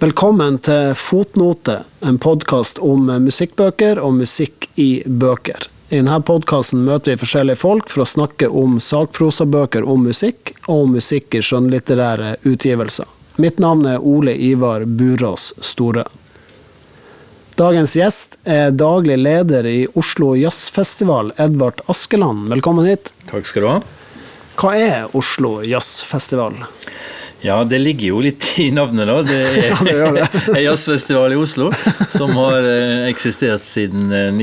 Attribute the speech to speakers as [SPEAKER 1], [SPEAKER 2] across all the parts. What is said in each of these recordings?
[SPEAKER 1] Velkommen til Fotnote, en podkast om musikkbøker og musikk i bøker. I denne podkasten møter vi forskjellige folk for å snakke om sakprosabøker om musikk, og om musikk i skjønnlitterære utgivelser. Mitt navn er Ole Ivar Burås Store. Dagens gjest er daglig leder i Oslo Jazzfestival, Edvard Askeland. Velkommen hit.
[SPEAKER 2] Takk skal du ha.
[SPEAKER 1] Hva er Oslo Jazzfestival?
[SPEAKER 2] Ja, det ligger jo litt i navnet, da. Det er
[SPEAKER 1] Ja,
[SPEAKER 2] jazzfestival i Oslo som har eh, eksistert siden eh,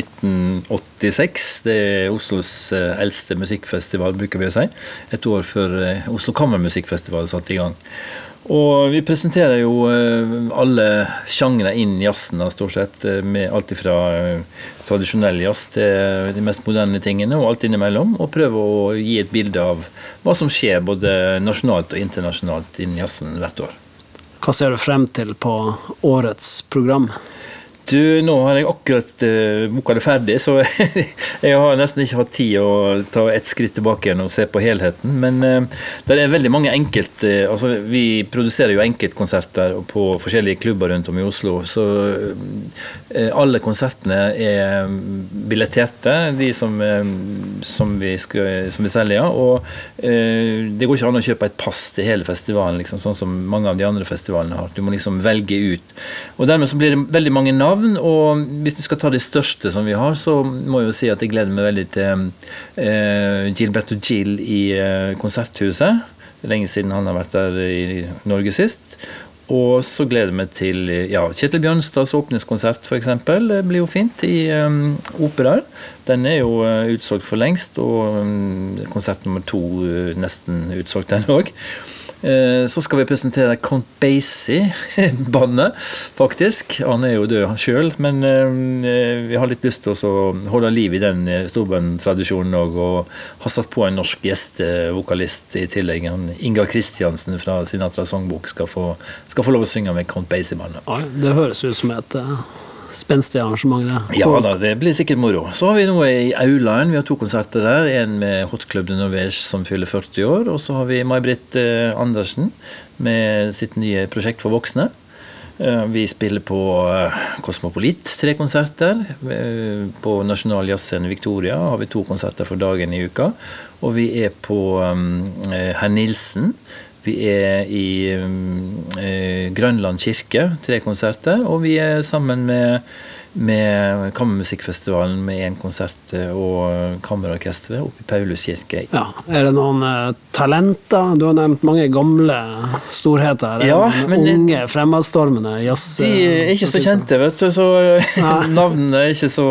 [SPEAKER 2] 1986. Det er Oslos eh, eldste musikkfestival, bruker vi å si. Et år før eh, Oslo Kammermusikkfestival satte i gang. Og vi presenterer jo eh, alle sjangre inn jazzen, stort sett. Med alt fra tradisjonell jazz til de mest moderne tingene, og alt innimellom. Og prøver å gi et bilde av hva som skjer både nasjonalt og internasjonalt innen jazzen hvert år.
[SPEAKER 1] Hva ser du frem til på årets program?
[SPEAKER 2] Du, nå har jeg akkurat uh, boka det ferdig, så jeg har nesten ikke hatt tid å ta et skritt tilbake igjen og se på helheten. Men uh, det er veldig mange enkelt uh, altså Vi produserer jo enkeltkonserter på forskjellige klubber rundt om i Oslo. Så alle konsertene er billetterte, de som, som, vi, skal, som vi selger. Og det går ikke an å kjøpe et pass til hele festivalen, liksom, sånn som mange av de andre festivalene har. Du må liksom velge ut. Og dermed så blir det veldig mange navn. Og hvis du skal ta de største som vi har, så må jeg jo si at jeg gleder meg veldig til eh, Gilberto Gil i eh, Konserthuset. Er lenge siden han har vært der i Norge sist. Og så gleder jeg meg til ja, Kjetil Bjørnstads åpningskonsert, f.eks. Det blir jo fint i um, operaer. Den er jo uh, utsolgt for lengst, og um, konsert nummer to uh, nesten utsolgt, den òg. Så skal vi presentere Count Basie-bandet, faktisk. Han er jo død sjøl, men vi har litt lyst til å holde liv i den storbandtradisjonen òg, og har satt på en norsk gjestevokalist i tillegg. Ingar Kristiansen fra Sinatra Songbok skal få, skal få lov å synge med Count Basie-bandet.
[SPEAKER 1] Ja, det høres ut som et spenstig arrangement. Der.
[SPEAKER 2] Ja da, det blir sikkert moro. Så har vi noe i Aulaen. Vi har to konserter der. En med Hot Club de Norvège som fyller 40 år. Og så har vi May-Britt eh, Andersen med sitt nye prosjekt for voksne. Eh, vi spiller på eh, Kosmopolit tre konserter. På Nasjonal Jazzscene Victoria har vi to konserter for dagen i uka. Og vi er på Herr Nilsen. Vi er i um, eh, Grønland kirke, tre konserter. Og vi er sammen med, med Kammermusikkfestivalen med én konsert eh, og Kammerorkesteret oppe i Paulus kirke.
[SPEAKER 1] Ja, Er det noen uh, talenter? Du har nevnt mange gamle storheter. Er
[SPEAKER 2] Ja, men-
[SPEAKER 1] unge, fremadstormende jazz...
[SPEAKER 2] De er ikke så kjente, vet du, så navnene er ikke så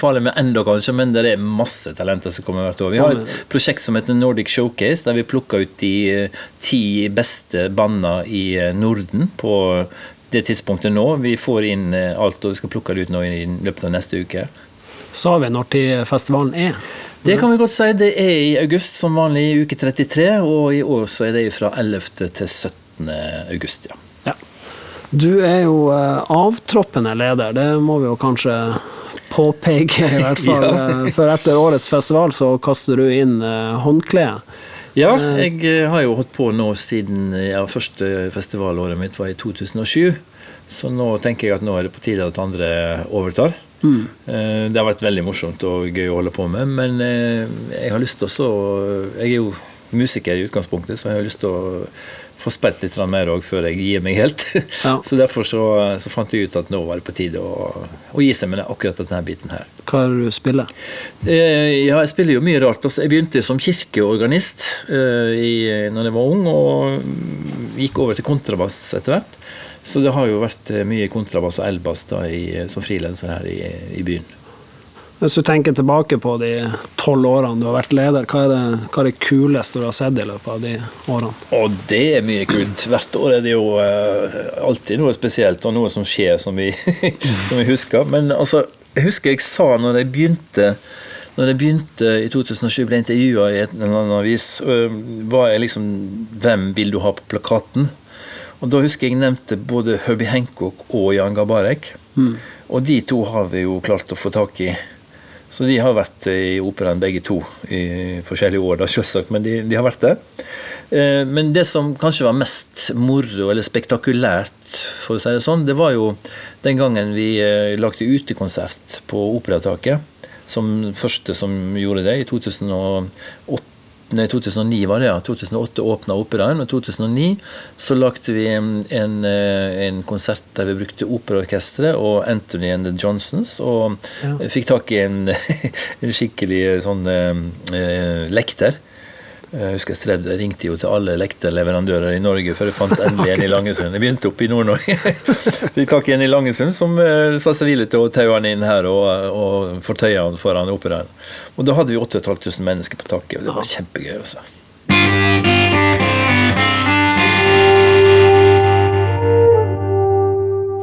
[SPEAKER 2] farlige med enda, kanskje, men det er masse talenter som kommer hvert år. Vi har et prosjekt som heter Nordic Showcase, der vi plukker ut de eh, ti beste bandene i eh, Norden på det tidspunktet nå. Vi får inn eh, alt, og vi skal plukke det ut nå i løpet av neste uke.
[SPEAKER 1] Sa vi når til festivalen er?
[SPEAKER 2] Det kan vi godt si. Det er i august som vanlig, i uke 33, og i år så er det fra 11. til 17. august, ja.
[SPEAKER 1] Ja. Du er jo uh, avtroppende leder, det må vi jo kanskje påpeke, i hvert fall.
[SPEAKER 2] Ja.
[SPEAKER 1] Eh, For etter årets festival så kaster du inn håndkleet.
[SPEAKER 2] Ja, jeg eh, har jo holdt på nå siden ja, første festivalåret mitt var i 2007. Så nå tenker jeg at nå er det på tide at andre overtar. Mm. Det har vært veldig morsomt og gøy å holde på med, men eh, jeg har lyst til også Jeg er jo musiker i utgangspunktet, så jeg har lyst til å få spilt litt mer òg før jeg gir meg helt.
[SPEAKER 1] Ja.
[SPEAKER 2] Så derfor så, så fant jeg ut at nå var det på tide å, å gi seg med akkurat denne biten her.
[SPEAKER 1] Hva er det du spiller?
[SPEAKER 2] Eh, Ja, jeg spiller jo mye rart. Altså, jeg begynte som kirkeorganist eh, i, når jeg var ung, og gikk over til kontrabass etter hvert. Så det har jo vært eh, mye kontrabass og elbass da, i, som frilanser her i, i byen.
[SPEAKER 1] Hvis du tenker tilbake på de tolv årene du har vært leder, hva er, det, hva er det kuleste du har sett i løpet av de årene?
[SPEAKER 2] Og det er mye kult. Hvert år er det jo eh, alltid noe spesielt, og noe som skjer som vi, som vi husker. Men altså, jeg husker jeg sa når jeg begynte når jeg begynte i 2007, ble intervjua i en eller annen avis, øh, var jeg liksom Hvem vil du ha på plakaten? Og da husker jeg jeg nevnte både Herbie Hancock og Jan Gabarek. Og de to har vi jo klart å få tak i Så de har vært i operaen begge to i forskjellige år, da, selvsagt, men de, de har vært der. Eh, men det som kanskje var mest moro eller spektakulært, for å si det sånn, det var jo den gangen vi eh, lagde utekonsert på Operataket. Som første som gjorde det, i 2008 Nei, 2009 var det, ja. 2008 åpna operaen, og 2009 så lagde vi en, eh, en konsert der vi brukte operaorkesteret og Anthony and the Johnsons, og ja. fikk tak i en, en skikkelig sånn eh, lekter jeg husker jeg strevde, jeg ringte jo til alle lekterleverandører i Norge før jeg fant endelig en i Langesund. Jeg begynte oppe i Nord-Norge. Fikk tak i en i Langesund som uh, sa seg villig til å taue han inn her og, og fortøye han foran operaen. Og da hadde vi 8500 mennesker på taket, og det var kjempegøy. Også.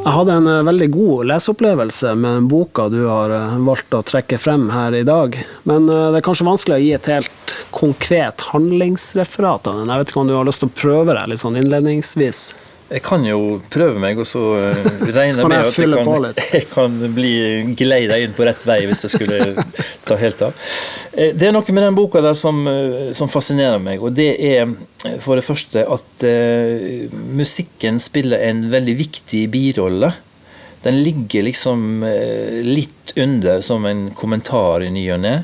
[SPEAKER 1] Jeg hadde en eh, veldig god leseopplevelse med den boka du har eh, valgt å trekke frem her i dag. Men eh, det er kanskje vanskelig å gi et helt konkret handlingsreferat av den. Jeg vet ikke om du har lyst til å prøve deg litt sånn innledningsvis?
[SPEAKER 2] Jeg kan jo prøve meg, og så regner jeg med at jeg kan, jeg kan bli geleida inn på rett vei hvis jeg skulle ta helt av. Eh, det er noe med den boka der som, eh, som fascinerer meg, og det er eh, for det første at uh, musikken spiller en veldig viktig birolle. Den ligger liksom uh, litt under som en kommentar i ny og ne.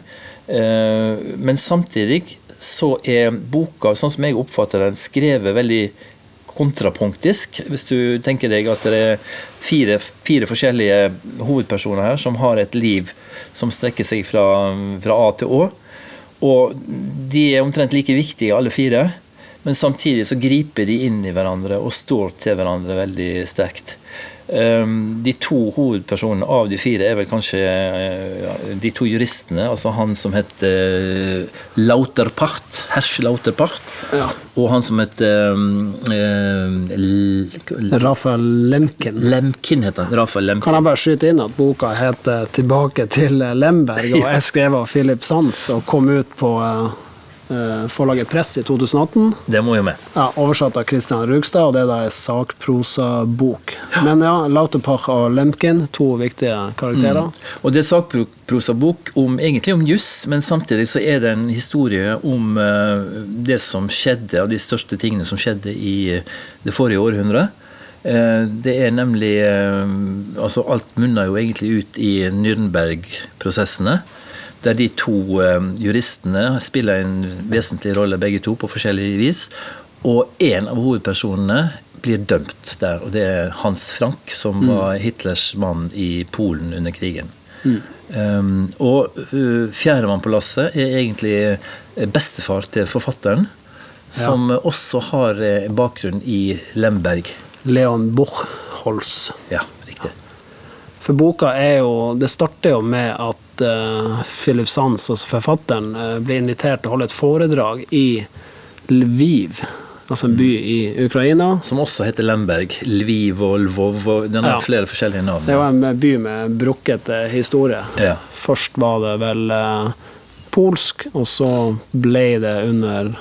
[SPEAKER 2] Uh, men samtidig så er boka, sånn som jeg oppfatter den, skrevet veldig kontrapunktisk. Hvis du tenker deg at det er fire, fire, forskjellige hovedpersoner her som har et liv som strekker seg fra, fra A til Å. Og de er omtrent like viktige, alle fire. Men samtidig så griper de inn i hverandre og står til hverandre veldig sterkt. Ehm, de to hovedpersonene av de fire er vel kanskje eh, de to juristene. Altså han som heter eh, Lauterpacht, Hersch Lauterpacht, ja. og han som heter
[SPEAKER 1] eh, Rafael Lemkin.
[SPEAKER 2] Lemkin heter han. Rafael Lemken.
[SPEAKER 1] Kan jeg bare skyte inn at boka heter 'Tilbake til Lemberg' og er skrevet av Philip Sands og kom ut på Eh, forlaget Press i 2018.
[SPEAKER 2] Det må jo med.
[SPEAKER 1] Ja, Oversatt av Christian Rugstad, og det er ei sakprosabok. Ja. Men ja, Lauterpach og Lemkin, to viktige karakterer. Mm.
[SPEAKER 2] Og det er sakprosabok om, egentlig om juss, men samtidig så er det en historie om uh, det som skjedde, av de største tingene som skjedde i uh, det forrige århundret. Det er nemlig altså Alt munner jo egentlig ut i Nürnberg-prosessene der de to eh, juristene spiller en vesentlig rolle begge to på forskjellig vis. Og en av hovedpersonene blir dømt der, og det er Hans Frank, som mm. var Hitlers mann i Polen under krigen. Mm. Um, og uh, fjerdemann på lasset er egentlig bestefar til forfatteren, ja. som også har bakgrunn i Lemberg.
[SPEAKER 1] Leon Buchholz.
[SPEAKER 2] Ja, riktig.
[SPEAKER 1] For boka er jo Det starter jo med at uh, Philip Sands, altså forfatteren, uh, ble invitert til å holde et foredrag i Lviv, altså en by i Ukraina.
[SPEAKER 2] Som også heter Lemberg. Lviv og Lvov. og Den har ja. flere forskjellige navn.
[SPEAKER 1] Det var en by med brukket historie.
[SPEAKER 2] Ja.
[SPEAKER 1] Først var det vel polsk, og så ble det under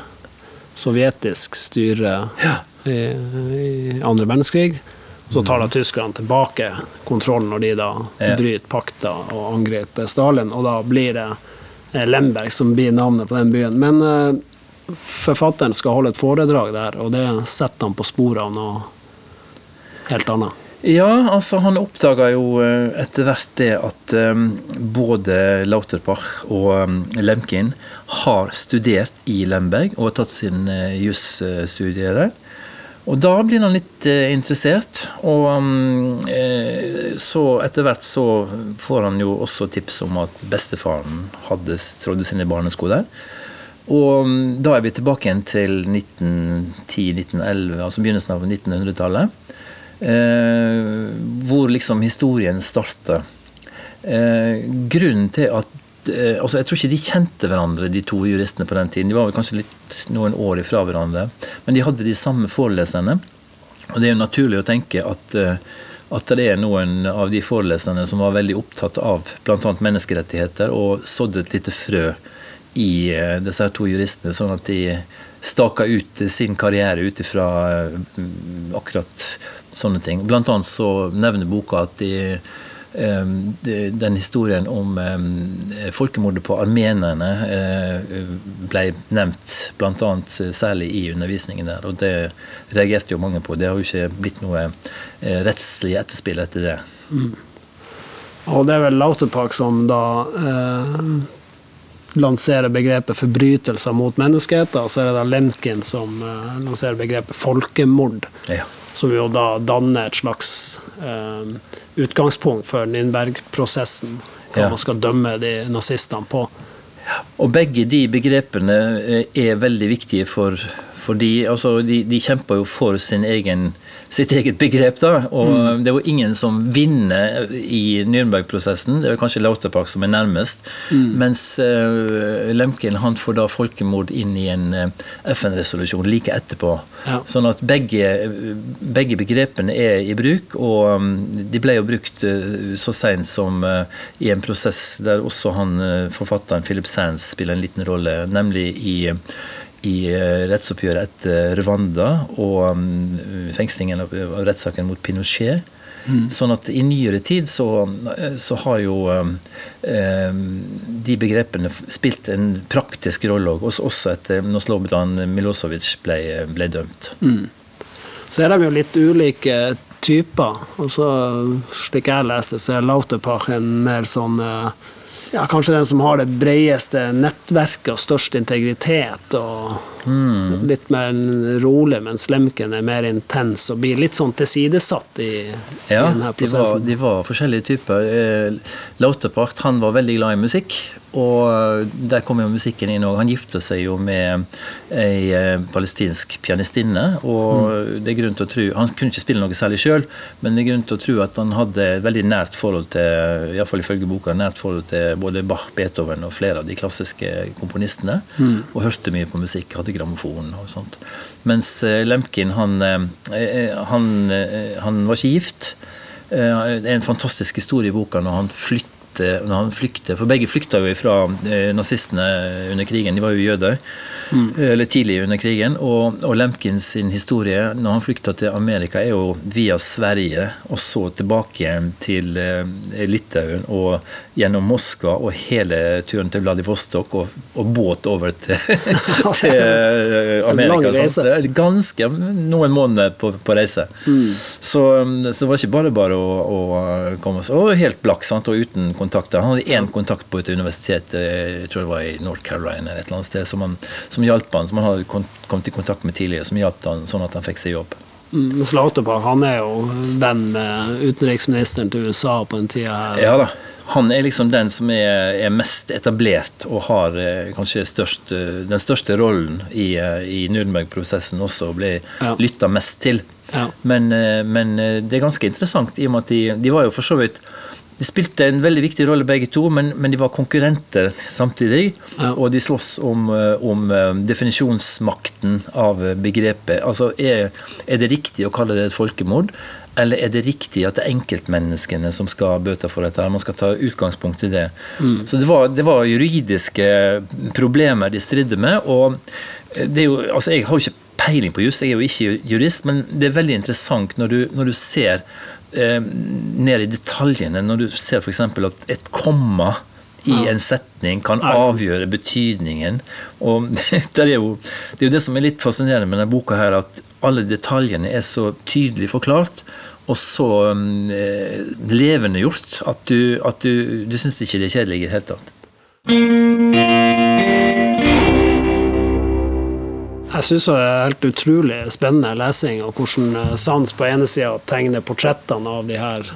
[SPEAKER 1] sovjetisk styre ja. i, i andre verdenskrig. Så tar da tyskerne tilbake kontrollen når de da ja. bryter pakta og angriper Stalin, og da blir det eh, Lemberg som blir navnet på den byen. Men uh, forfatteren skal holde et foredrag der, og det setter han på sporet av noe helt annet.
[SPEAKER 2] Ja, altså han oppdaga jo eh, etter hvert det at um, både Lauterbach og um, Lemkin har studert i Lemberg og tatt sin uh, jusstudier der. Og da blir han litt eh, interessert. Og um, eh, så etter hvert så får han jo også tips om at bestefaren hadde trådde sine barnesko der. Og um, da er vi tilbake igjen til 1910-1911, altså begynnelsen av 1900-tallet. Eh, hvor liksom historien starter. Eh, grunnen til at altså Jeg tror ikke de kjente hverandre, de to juristene på den tiden. De var vel kanskje litt noen år ifra hverandre. Men de hadde de samme foreleserne. Og det er jo naturlig å tenke at, eh, at det er noen av de foreleserne som var veldig opptatt av bl.a. menneskerettigheter, og sådde et lite frø i disse disse to juristene, sånn at de staka ut sin karriere ut ifra akkurat sånne ting. Blant annet så nevner boka at de den historien om folkemordet på armenerne ble nevnt bl.a. særlig i undervisningen der. Og det reagerte jo mange på. Det har jo ikke blitt noe rettslig etterspill etter det. Mm.
[SPEAKER 1] Og det er vel Lauterpark som da eh, lanserer begrepet forbrytelser mot menneskeheten, og så er det da Lemkin som eh, lanserer begrepet folkemord.
[SPEAKER 2] Ja.
[SPEAKER 1] Som jo da danner et slags eh, utgangspunkt for Nürnberg-prosessen, hva ja. man skal dømme de nazistene på.
[SPEAKER 2] Og begge de begrepene eh, er veldig viktige for, for de, altså de, de kjemper jo for sin egen sitt eget begrep. da, og mm. Det var ingen som vinner i Nürnberg-prosessen. Det var kanskje Lauterpark som er nærmest. Mm. Mens uh, Lemken han får da folkemord inn i en uh, FN-resolusjon like etterpå. Ja. Sånn at begge, begge, begrepene er i bruk, og um, de ble jo brukt uh, så seint som i en prosess der også han forfatteren Philip Sands spiller en liten rolle, nemlig i i eh, rettsoppgjøret etter Rwanda og mm, fengslingen av rettssaken mot Pinochet. Mm. Sånn at i nyere tid så, så har jo eh, de begrepene spilt en praktisk rolle også, også etter når Slobodan Milosevic ble, ble dømt. Mm.
[SPEAKER 1] Så er de jo litt ulike typer. Altså, slik jeg leste, så er Lauterpach en mer sånn eh, ja, kanskje den som har det bredeste nettverket og størst integritet. og mm. Litt mer rolig, mens Lemken er mer intens og blir litt sånn tilsidesatt i,
[SPEAKER 2] ja,
[SPEAKER 1] i denne prosessen.
[SPEAKER 2] De, de var, forskjellige typer. Eh, Lauterpacht han var veldig glad i musikk. Og der kom jo musikken inn òg. Han gifter seg jo med ei eh, palestinsk pianistinne. Og mm. det er grunn til å tro Han kunne ikke spille noe særlig sjøl, men det er grunn til å tro at han hadde et veldig nært forhold til iallfall ifølge boka, nært forhold til både Bach, Beethoven og flere av de klassiske komponistene. Mm. Og hørte mye på musikk, hadde grammofon og sånt. Mens eh, Lemkin, han, eh, han, han var ikke gift. Det er en fantastisk historie i boka når han flytta når han flykter For begge flykta jo fra eh, nazistene under krigen. De var jo jøder. Mm. Eller tidlig under krigen. Og, og Lemkins sin historie når han flykta til Amerika, er jo via Sverige og så tilbake igjen til eh, Litauen og gjennom Moskva og hele turen til Vladivostok og, og båt over til, til eh, Amerika. Ganske noen måneder på, på reise. Mm. Så, så, det var ikke bare bare å, å komme seg Og helt blakk sant, og uten kontakter. Han hadde én kontakt på et universitet, eh, jeg tror det var i North Carolina, eller et eller annet sted, som, han, som hjalp han, som han hadde kommet i kontakt med tidligere, som hjalp han sånn at han fikk seg jobb.
[SPEAKER 1] Mm, Slauterpark han er jo venn med utenriksministeren til USA på den tida her.
[SPEAKER 2] Ja da. Han er liksom den som er, er mest etablert og har eh, kanskje størst, eh, den største rollen i, i Nürnberg-prosessen også, og blir ja. lytta mest til. Ja. Men, men, det er ganske interessant, i og med at de, de var jo for så vidt de spilte en veldig viktig rolle begge to, men, men de var konkurrenter samtidig. Ja. Og de sloss om, eh, om, eh, definisjonsmakten av begrepet. Altså, er, er, det riktig å kalle det et folkemord? Eller er det riktig at det er enkeltmenneskene som skal bøte for dette? Man skal ta utgangspunkt i det. Mm. Så det var, det var, juridiske problemer de stridde med. og det er jo, altså Jeg har jo ikke peiling på juss, jeg er jo ikke jurist, men det er veldig interessant når du, når du ser eh, ned i detaljene. Når du ser f.eks. at et komma i en setning kan avgjøre betydningen. Og det er, jo, det er jo det som er litt fascinerende med denne boka, her, at alle detaljene er så tydelig forklart. Og så eh, levendegjort at du, at du, du syns ikke det er kjedelig i det hele tatt.
[SPEAKER 1] Jeg syns det er helt utrolig spennende lesing, og hvordan Sans Sands på ene sida tegner portrettene av de her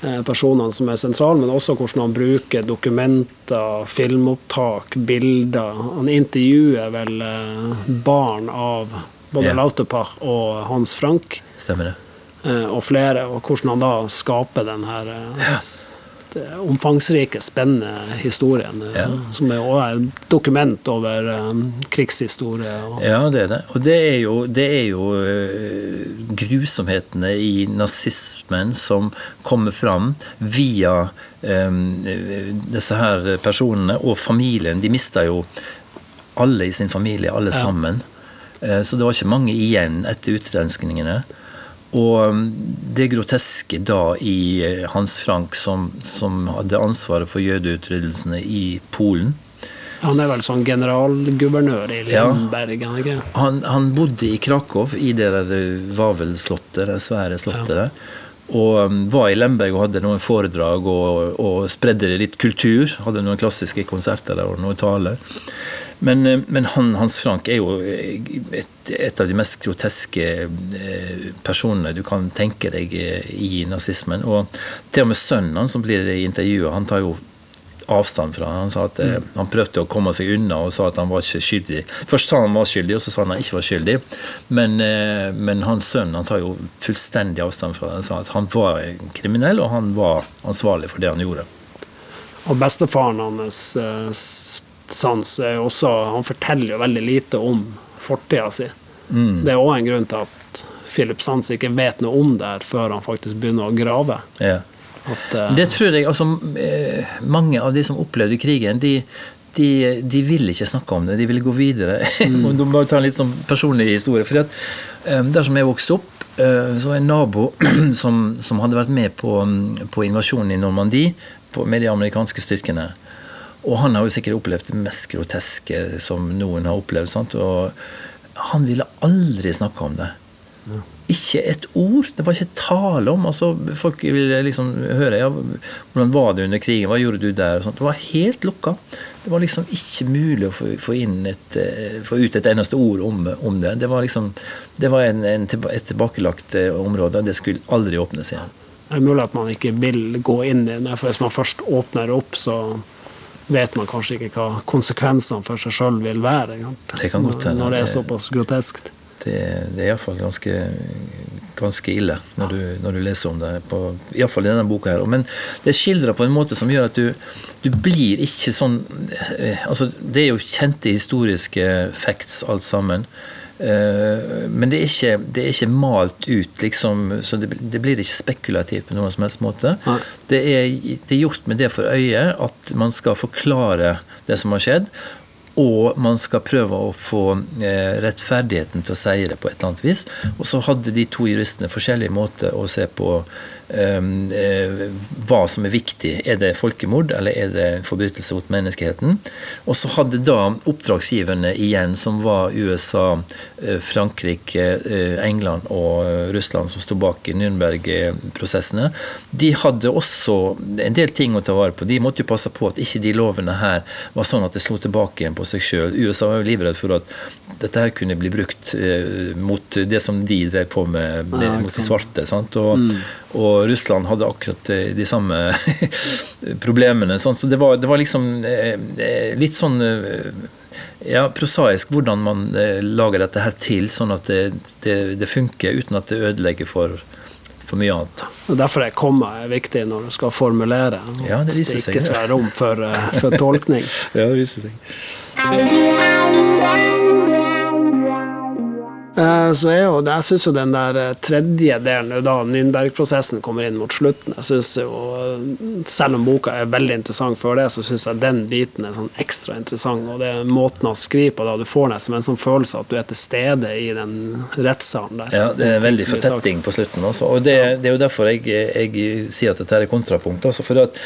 [SPEAKER 1] eh, personene som er sentrale, men også hvordan han bruker dokumenter, filmopptak, bilder. Han intervjuer vel eh, barn av både yeah. Lauterpach og Hans Frank.
[SPEAKER 2] Stemmer det.
[SPEAKER 1] Og flere, og hvordan han da skaper den her ja omfangsrike, spennende historien. Eh, ja. Som er et dokument over um, krigshistorie.
[SPEAKER 2] ja, det er det. Og det er jo, det er jo grusomhetene i nazismen som kommer fram via um, disse her personene og familien. De mista jo alle i sin familie, alle sammen. Uh, så det var ikke mange igjen etter utrenskningene. Og um, det groteske da i eh, Hans Frank, som, som hadde ansvaret for jødeutryddelsene i Polen
[SPEAKER 1] Han er vel sånn generalguvernør i
[SPEAKER 2] Ja.
[SPEAKER 1] Han er ikke?
[SPEAKER 2] han, han bodde i Krakow, i det der Vavelslottet, det svære slottet der. Og um, var i Lemberg og hadde noen foredrag og, og spredde litt kultur. Hadde noen klassiske konserter der og noen taler. Men, eh, men han, Hans Frank er jo eh, et, et av de mest groteske eh, personene du kan tenke deg i nazismen. Og til og med sønnen hans som blir intervjua, han tar jo avstand fra Han sa at mm. han prøvde å komme seg unna og sa at han var ikke skyldig. Først sa han var skyldig, og så sa han han ikke var skyldig. Men, men hans sønn han tar jo fullstendig avstand fra det. Han sa at han var kriminell, og han var ansvarlig for det han gjorde.
[SPEAKER 1] Og bestefaren hans, eh, Sans, er jo også Han forteller jo veldig lite om fortida si.
[SPEAKER 2] Mm.
[SPEAKER 1] Det er òg en grunn til at Philip Sands ikke vet noe om det her før han faktisk begynner å grave.
[SPEAKER 2] Ja.
[SPEAKER 1] At, uh,
[SPEAKER 2] Det tror jeg, altså eh, Mange av de som opplevde krigen, de, de, de vil ikke snakke om det. De vil gå videre. Mm. du må ta en litt sånn personlig historie. For at, um, der som jeg vokste opp, uh, så var en nabo som, som hadde vært med på, um, på invasjonen i Normandie på, med de amerikanske styrkene. Og han har jo sikkert opplevd det mest groteske som noen har opplevd. Sant? Og han ville aldri snakke om det. Ikke et ord. Det var ikke tale om. altså Folk ville liksom høre ja, hvordan var det under krigen, hva gjorde du der? Det var helt lukka. Det var liksom ikke mulig å få, få, et, eh, få ut et eneste ord om, om det. Det var liksom, det var en, en, et tilbakelagt eh, område. Det skulle aldri åpnes igjen.
[SPEAKER 1] Det er mulig at man ikke vil gå inn i det, for hvis man først åpner opp, så vet man kanskje ikke hva konsekvensene for seg sjøl vil være.
[SPEAKER 2] Det kan godt hende.
[SPEAKER 1] Når det er såpass groteskt.
[SPEAKER 2] Det, det er iallfall ganske, ganske ille når du, når du leser om det, iallfall i denne boka. her. Men det er skildra på en måte som gjør at du, du blir ikke sånn eh, altså Det er jo kjente historiske facts alt sammen. Eh, Men det er, ikke, det er ikke malt ut, liksom, så det, det blir ikke spekulativt på noen som helst måte. Det er, det er gjort med det for øye at man skal forklare det som har skjedd, og man skal prøve å få eh, rettferdigheten til å seire på et eller annet vis. Og så hadde de to juristene forskjellige måter å se på hva som er viktig. Er det folkemord, eller er det forbrytelse mot menneskeheten? Og så hadde da oppdragsgiverne igjen, som var USA, eh, Frankrike, eh, England og eh, Russland, som sto bak Nürnberg-prosessene, de hadde også en del ting å ta vare på. De måtte jo passe på at ikke de lovene her var sånn at det slo tilbake igjen på seg sjøl. USA var jo livredd for at dette her kunne bli brukt eh, mot det som de drev på med,
[SPEAKER 1] Ja,
[SPEAKER 2] mot de svarte. Sant? Og, og Russland hadde akkurat de samme problemene. Sånn, så det var, det var liksom eh, eh, litt sånn eh, ja, prosaisk hvordan man lager dette her til, sånn at det, det, det funker uten at det ødelegger for, for mye annet.
[SPEAKER 1] Derfor er komma viktig når du skal formulere.
[SPEAKER 2] Ja, det
[SPEAKER 1] at
[SPEAKER 2] viser
[SPEAKER 1] det
[SPEAKER 2] seg,
[SPEAKER 1] ikke
[SPEAKER 2] ja.
[SPEAKER 1] skal være rom for, for tolkning.
[SPEAKER 2] Ja, det viser seg.
[SPEAKER 1] Eh, Så er jo, jeg syns jo den der eh, tredje delen da Nürnberg-prosessen kommer inn mot slutten jeg synes jo, eh, Selv om boka er veldig interessant før det, så syns jeg den biten er sånn ekstra interessant. Og det er måten han skriver på da, du får nesten en sånn følelse at du er til stede i den rettssalen der.
[SPEAKER 2] Ja, det er veldig fortetting på slutten. Også. Og det, det er jo derfor jeg, jeg sier at dette er kontrapunkt. Altså, for at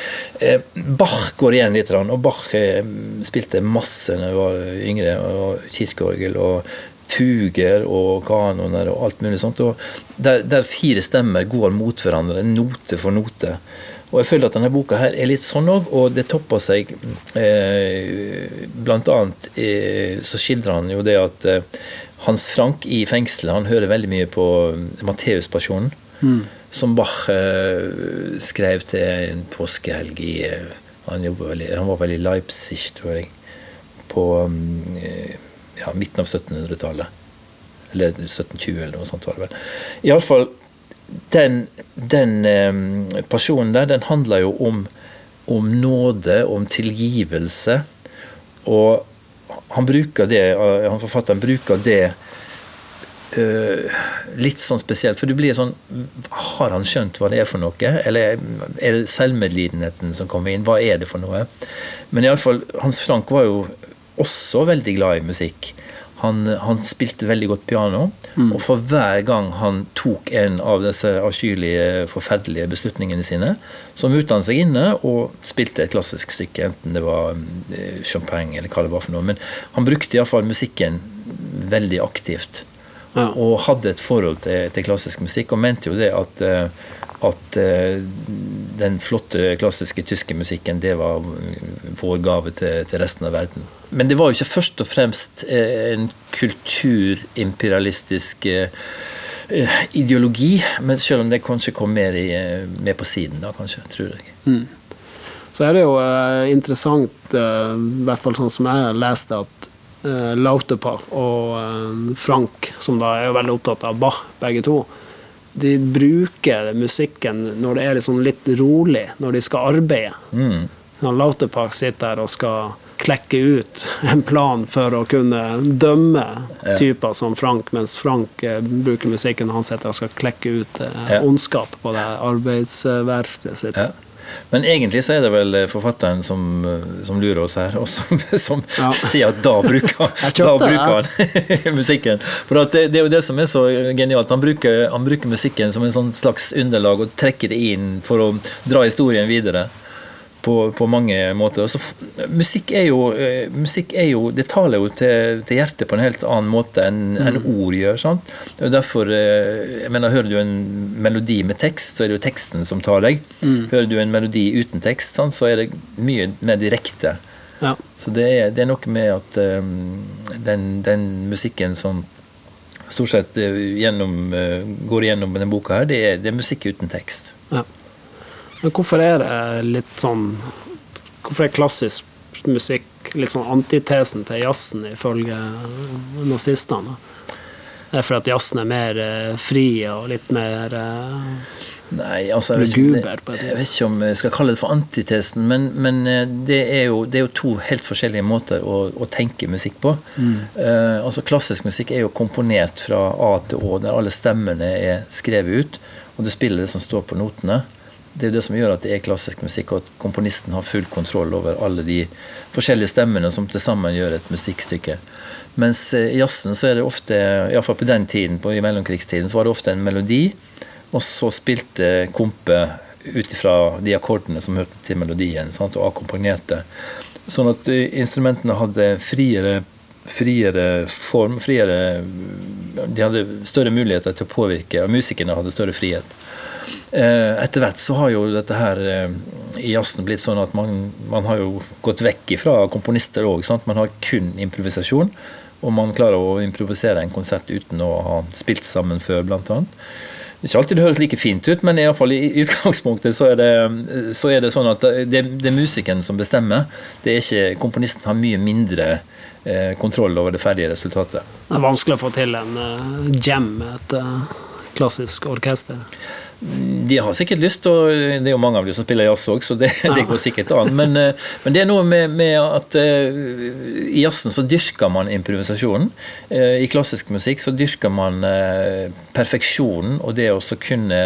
[SPEAKER 2] eh, Bach går igjen litt, og Bach eh, spilte masse da jeg var yngre. og Kirkeorgel og fuger og kanoner og alt mulig sånt. Der, der fire stemmer går mot hverandre, note for note. Og jeg føler at denne boka her er litt sånn òg, og det topper seg eh, Blant annet eh, så skildrer han jo det at eh, Hans Frank i fengselet han hører veldig mye på Matteuspasjonen, som Bach eh, skrev til en påskehelg i eh, han, jobbet vel han var vel i Leipzig, tror jeg, på mm, eh, ja, midten av 1700-tallet. Eller 1720, eller noe sånt var det vel. Iallfall den, den eh, pasjonen der, den handler jo om, om nåde, om tilgivelse. Og han bruker det, eh, han forfatteren bruker det eh, litt sånn spesielt. For du blir sånn Har han skjønt hva det er for noe? Eller er det selvmedlidenheten som kommer inn? Hva er det for noe? Men iallfall, Hans Frank var jo også veldig glad i musikk. Han, han spilte veldig godt piano, og for hver gang han tok en av disse avskyelige, forferdelige beslutningene sine, så mute han seg inne og spilte et klassisk stykke, enten det var eh, Champagne eller hva det var for noe. Men han brukte iallfall musikken veldig aktivt.
[SPEAKER 1] Ja.
[SPEAKER 2] Og hadde et forhold til, til klassisk musikk, og mente jo det at, eh, at eh, den flotte klassiske tyske musikken, det var vår gave til, til resten av verden. Men det var jo ikke først og fremst eh, en kulturimperialistisk eh, eh, ideologi, men selv om det kanskje kom mer, i, mer på siden, da, kanskje, tror jeg.
[SPEAKER 1] Så er det jo interessant, i hvert fall sånn som jeg leste, at eh, Lauterbach og eh, Frank, som da er jo veldig opptatt av Bach, begge to, de bruker musikken når det er liksom litt rolig, når de skal arbeide.
[SPEAKER 2] Mm.
[SPEAKER 1] Lauterbach sitter der og skal klekke ut en plan for å kunne dømme
[SPEAKER 2] Ja.
[SPEAKER 1] typer som Frank, mens Frank eh, bruker musikken når han sitter og skal klekke ut eh,
[SPEAKER 2] Ja.
[SPEAKER 1] ondskap på det arbeidsverkstedet sitt.
[SPEAKER 2] Ja. Men egentlig så er det vel forfatteren som, eh, som lurer oss her, og som, som
[SPEAKER 1] Ja.
[SPEAKER 2] sier at da bruker, da bruker han musikken. For det, det er jo det som er så genialt. Han bruker, han bruker musikken som en sånn slags underlag og trekker det inn for å dra historien videre. På, på mange måter. Altså, musikk, er jo, eh, musikk er jo Det taler jo til, til hjertet på en helt annen måte enn enn ord gjør. Sant? Og derfor, eh, jeg mener, Hører du en melodi med tekst, så er det jo teksten som tar deg. Hører du en melodi uten tekst, sant, så er det mye mer direkte.
[SPEAKER 1] Ja.
[SPEAKER 2] Så det er, det er noe med at um, den, den musikken som stort sett gjennom, uh, går gjennom denne boka, her, det er, det er musikk uten tekst.
[SPEAKER 1] Ja. Men hvorfor er det litt sånn Hvorfor er klassisk musikk litt sånn antitesen til jazzen, ifølge nazistene? Det er fordi at jazzen er mer eh, fri og litt mer eh,
[SPEAKER 2] Nei, altså jeg vet, ikke, jeg vet ikke om jeg skal kalle det for antitesen, men, men eh, det, er jo, det er jo to helt forskjellige måter å, å tenke musikk på.
[SPEAKER 1] Mm.
[SPEAKER 2] Uh, altså Klassisk musikk er jo komponert fra A til Å, der alle stemmene er skrevet ut, og du spiller det som står på notene. Det er det som gjør at det er klassisk musikk, og at komponisten har full kontroll over alle de forskjellige stemmene som til sammen gjør et musikkstykke. Mens eh, i jazzen så er det ofte, iallfall på den tiden, på, i mellomkrigstiden, så var det ofte en melodi, og så spilte Kompe ut ifra de akkordene som hørte til melodien, sant, og akkompagnerte. Sånn at eh, instrumentene hadde friere, friere form, friere De hadde større muligheter til å påvirke, og musikerne hadde større frihet. Eh, Etter hvert så har jo dette her eh, i jazzen blitt sånn at man, man har jo gått vekk ifra komponister òg. Man har kun improvisasjon, og man klarer å improvisere en konsert uten å ha spilt sammen før, blant annet. Det er ikke alltid det høres like fint ut, men i, alle fall i utgangspunktet så er det, så er det sånn at det, det er musikeren som bestemmer. Det er ikke, komponisten har mye mindre eh, kontroll over det ferdige resultatet.
[SPEAKER 1] Det er vanskelig å få til en uh, jam med et uh, klassisk orkester.
[SPEAKER 2] De har sikkert lyst, og det er jo mange av dem som spiller jazz òg, så det, det går sikkert an. Men, eh, men det er noe med, med at eh, i jazzen så dyrker man improvisasjonen. Eh, I klassisk musikk så dyrker man perfeksjonen og det å kunne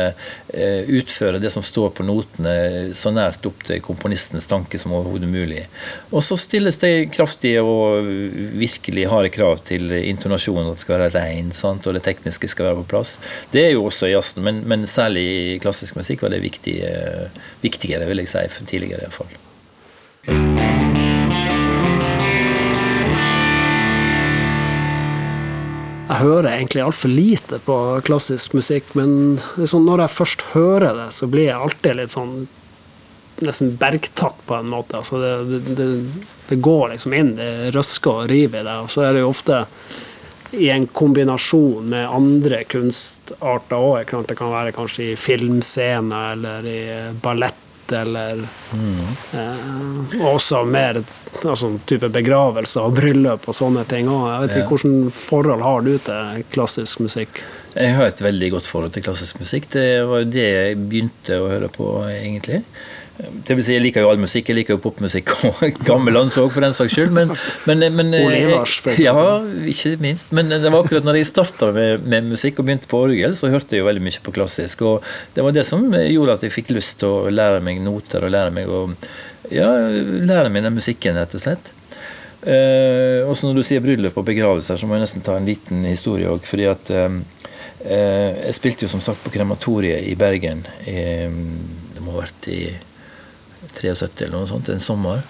[SPEAKER 2] utføre det som står på notene så nært opp til komponistens tanke som overhodet mulig. Og så stilles det kraftige og virkelig harde krav til intonasjonen, at det skal være rein, sant? og det tekniske skal være på plass. Det er jo også i jazzen, men, men særlig i klassisk musikk var det viktig, eh, viktigere, vil jeg si, for tidligere iallfall.
[SPEAKER 1] Jeg hører egentlig altfor lite på klassisk musikk, men sånn, når jeg først hører det, så blir jeg alltid litt sånn Nesten bergtatt, på en måte. Altså det, det, det, går liksom inn, det røsker og river i det. Og så er det jo ofte i en kombinasjon med andre kunstarter òg. Det kan være kanskje i filmscener eller i ballett eller eh, også mer altså, type begravelser og bryllup og sånne ting òg. Jeg vet ikke hvilket forhold har du til klassisk musikk?
[SPEAKER 2] Jeg har et veldig godt forhold til klassisk musikk. Det var jo det jeg begynte å høre på, egentlig. Det vil si, Jeg liker jo all musikk. Jeg liker jo popmusikk og gammel òg, for den saks skyld. Men, men, men
[SPEAKER 1] Ivars, for eksempel.
[SPEAKER 2] Ja, ikke minst. Men det var akkurat når jeg starta med, med musikk og begynte på orgel, så hørte jeg jo veldig mye på klassisk. Og det var det som gjorde at jeg fikk lyst til å lære meg noter og lære meg å ja, lære meg den musikken, rett og slett. Eh, også når du sier bryllup og begravelser, så må jeg nesten ta en liten historie òg. Fordi at eh, eh, jeg spilte jo som sagt på krematoriet i Bergen. I, det må ha vært i 73 eller noe sånt, en sommer.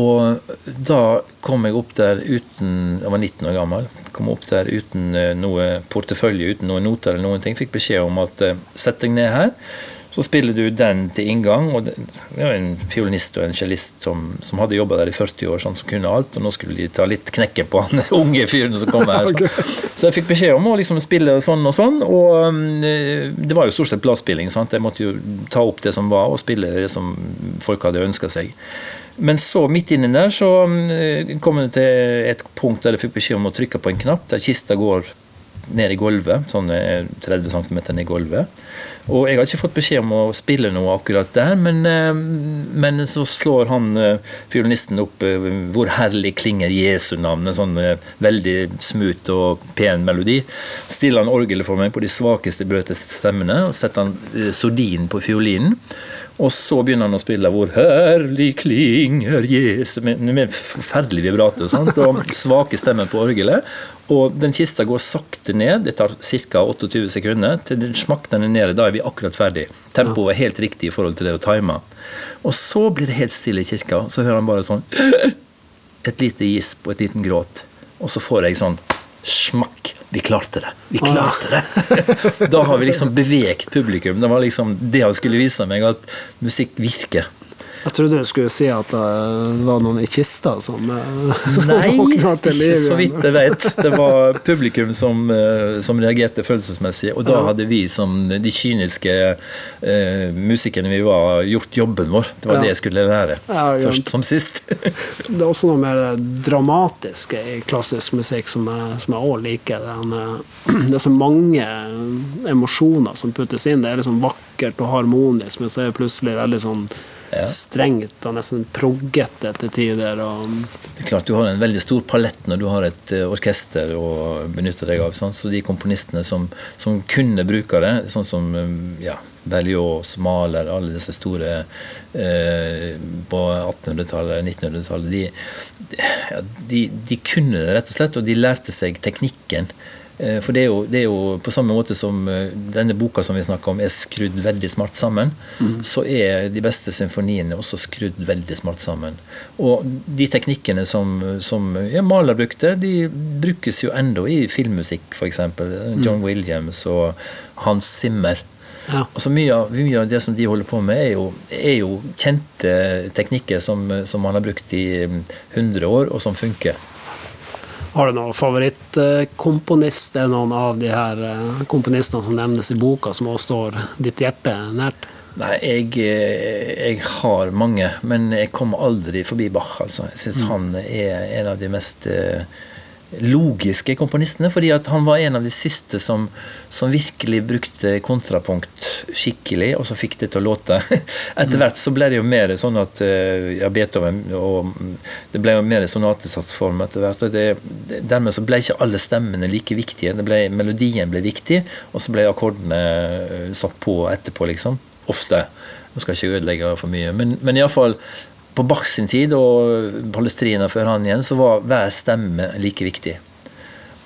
[SPEAKER 2] Og da kom jeg opp der uten Jeg var 19 år gammel. Kom opp der uten eh, noe portefølje, uten noen noter eller noen ting. Fikk beskjed om at eh, sett deg ned her. Så spiller du den til inngang. og Det var en fiolinist og en cellist som, som, hadde jobba der i 40 år, sånn som kunne alt. Og nå skulle de ta litt knekken på han unge fyren som kom her. Så jeg fikk beskjed om å liksom spille sånn og sånn. Og eh, det var jo stort sett bladspilling. Sant? Jeg måtte jo ta opp det som var, og spille det som folk hadde ønska seg. Men så, midt inni der, så eh, kom jeg til et punkt der jeg fikk beskjed om å trykke på en knapp der kista går ned i gulvet, sånn 30 cm ned i gulvet. Og jeg har ikke fått beskjed om å spille noe akkurat der, men, eh, men så slår han eh, fiolinisten opp 'Hvor herlig klinger Jesu navn', en sånn veldig smooth og pen melodi. Stiller han orgelet for meg på de svakeste, bløteste stemmene, og setter han sordin på fiolinen. Og så begynner han å spille 'Hvor herlig klinger Jesus' med, med forferdelig vibrato sant? og svake stemmer på orgelet. Og den kista går sakte ned. Det tar ca. 28 sekunder. Til den smakter den ned. Da er vi akkurat ferdig. Tempoet er helt riktig i forhold til det å time. Og så blir det helt stille i kirka. Så hører han bare sånn Et lite gisp og et liten gråt. Og så får jeg sånn smakk. Vi klarte det! Vi klarte det! da har vi liksom bevegt publikum. Det var liksom det han skulle vise meg, at musikk virker.
[SPEAKER 1] Jeg trodde du skulle si at det var noen i kista som
[SPEAKER 2] eh, Nei, ikke så vidt jeg vet. Det var publikum som, eh, som reagerte følelsesmessig. Og da hadde vi som de kyniske uh, musikerne vi var, gjort jobben vår. Det var ja. det jeg skulle lære. Ja, først som sist.
[SPEAKER 1] det er også noe mer dramatisk i klassisk musikk som jeg også liker. Det er så mange emosjoner som puttes inn. Det er liksom vakkert og harmonisk, men så er det plutselig veldig sånn ja. strengt og nesten proggete til tider.
[SPEAKER 2] Det er klart Du har en veldig stor palett når du har et uh, orkester å benytte deg av. Sånn. Så de komponistene som, som, kunne bruke det, sånn som um, ja, Berlioz, Maler, alle disse store eh, på 1800-tallet, 1900-tallet, de, de, de kunne det rett og slett, og de lærte seg teknikken. Eh, for det er, jo, det er, jo, på samme måte som eh, denne boka som vi snakker om, er skrudd veldig smart sammen, mm. så er de beste symfoniene også skrudd veldig smart sammen. Og de teknikkene som, som ja, Maler brukte, de brukes jo ennå i filmmusikk, f.eks. Mm. John Williams og Hans Zimmer. Ja. Altså mye, av, mye, av, det som de holder på med, er jo, er jo kjente teknikker som, som man har brukt i 100 år, og som funker.
[SPEAKER 1] Har du noen favorittkomponist? Er det noen av de her eh, komponistene som nevnes i boka, som også står ditt hjerte nært?
[SPEAKER 2] Nei, jeg, eh, jeg, har mange, men jeg kommer aldri forbi Bach. Altså. Jeg syns mm. han er en av de mest uh, logiske komponistene. fordi at han var en av de siste som, som, virkelig brukte kontrapunkt skikkelig, og så fikk det til å låte. Etter hvert så ble det jo mer sånn at eh, ja, Beethoven og Det ble jo mer sonatesatsform etter hvert. og det, Dermed så ble ikke alle stemmene like viktige. Det ble, melodien ble viktig, og så ble akkordene eh, satt på etterpå, liksom. Ofte. Nå skal jeg ikke ødelegge for mye. Men, men iallfall på Bach sin tid og Palestrina før han igjen, så var hver stemme like viktig.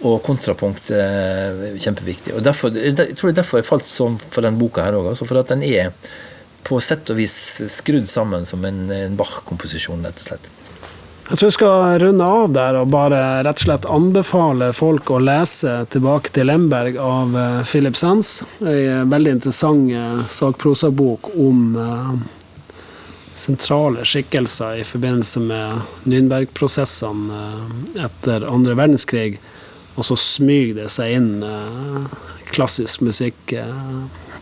[SPEAKER 2] Og kontrapunkt eh, kjempeviktig. Og derfor, Jeg tror det er derfor jeg falt sånn for den boka her òg. Altså for at den er på sett og vis skrudd sammen som en, en Bach-komposisjon, rett og slett.
[SPEAKER 1] Jeg tror jeg skal runde av der og bare rett og slett anbefale folk å lese 'Tilbake til Lemberg' av eh, Philip Sands. En veldig interessant eh, sakprosabok om sentrale skikkelser i forbindelse med Nürnberg-prosessene eh, etter andre verdenskrig. Og så smyger det seg inn eh, klassisk musikk eh,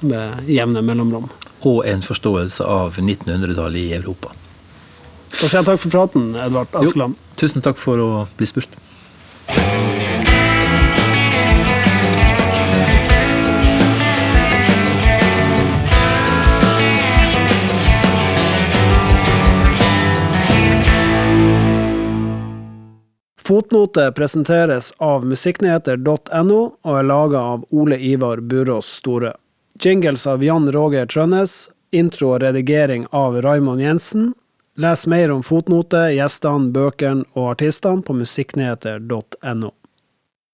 [SPEAKER 1] med jevne mellomrom.
[SPEAKER 2] Og en forståelse av 1900-tallet i Europa.
[SPEAKER 1] Da sier jeg takk for praten, Edvard Askeland.
[SPEAKER 2] tusen takk for å bli spurt.
[SPEAKER 1] Fotnote presenteres av musikknyheter.no og er laga av Ole Ivar Burås Store. Jingles av Jan Roger Trønnes. Intro og redigering av Raymond Jensen. Les mer om fotnote, gjestene, bøkene og artistene på musikknyheter.no.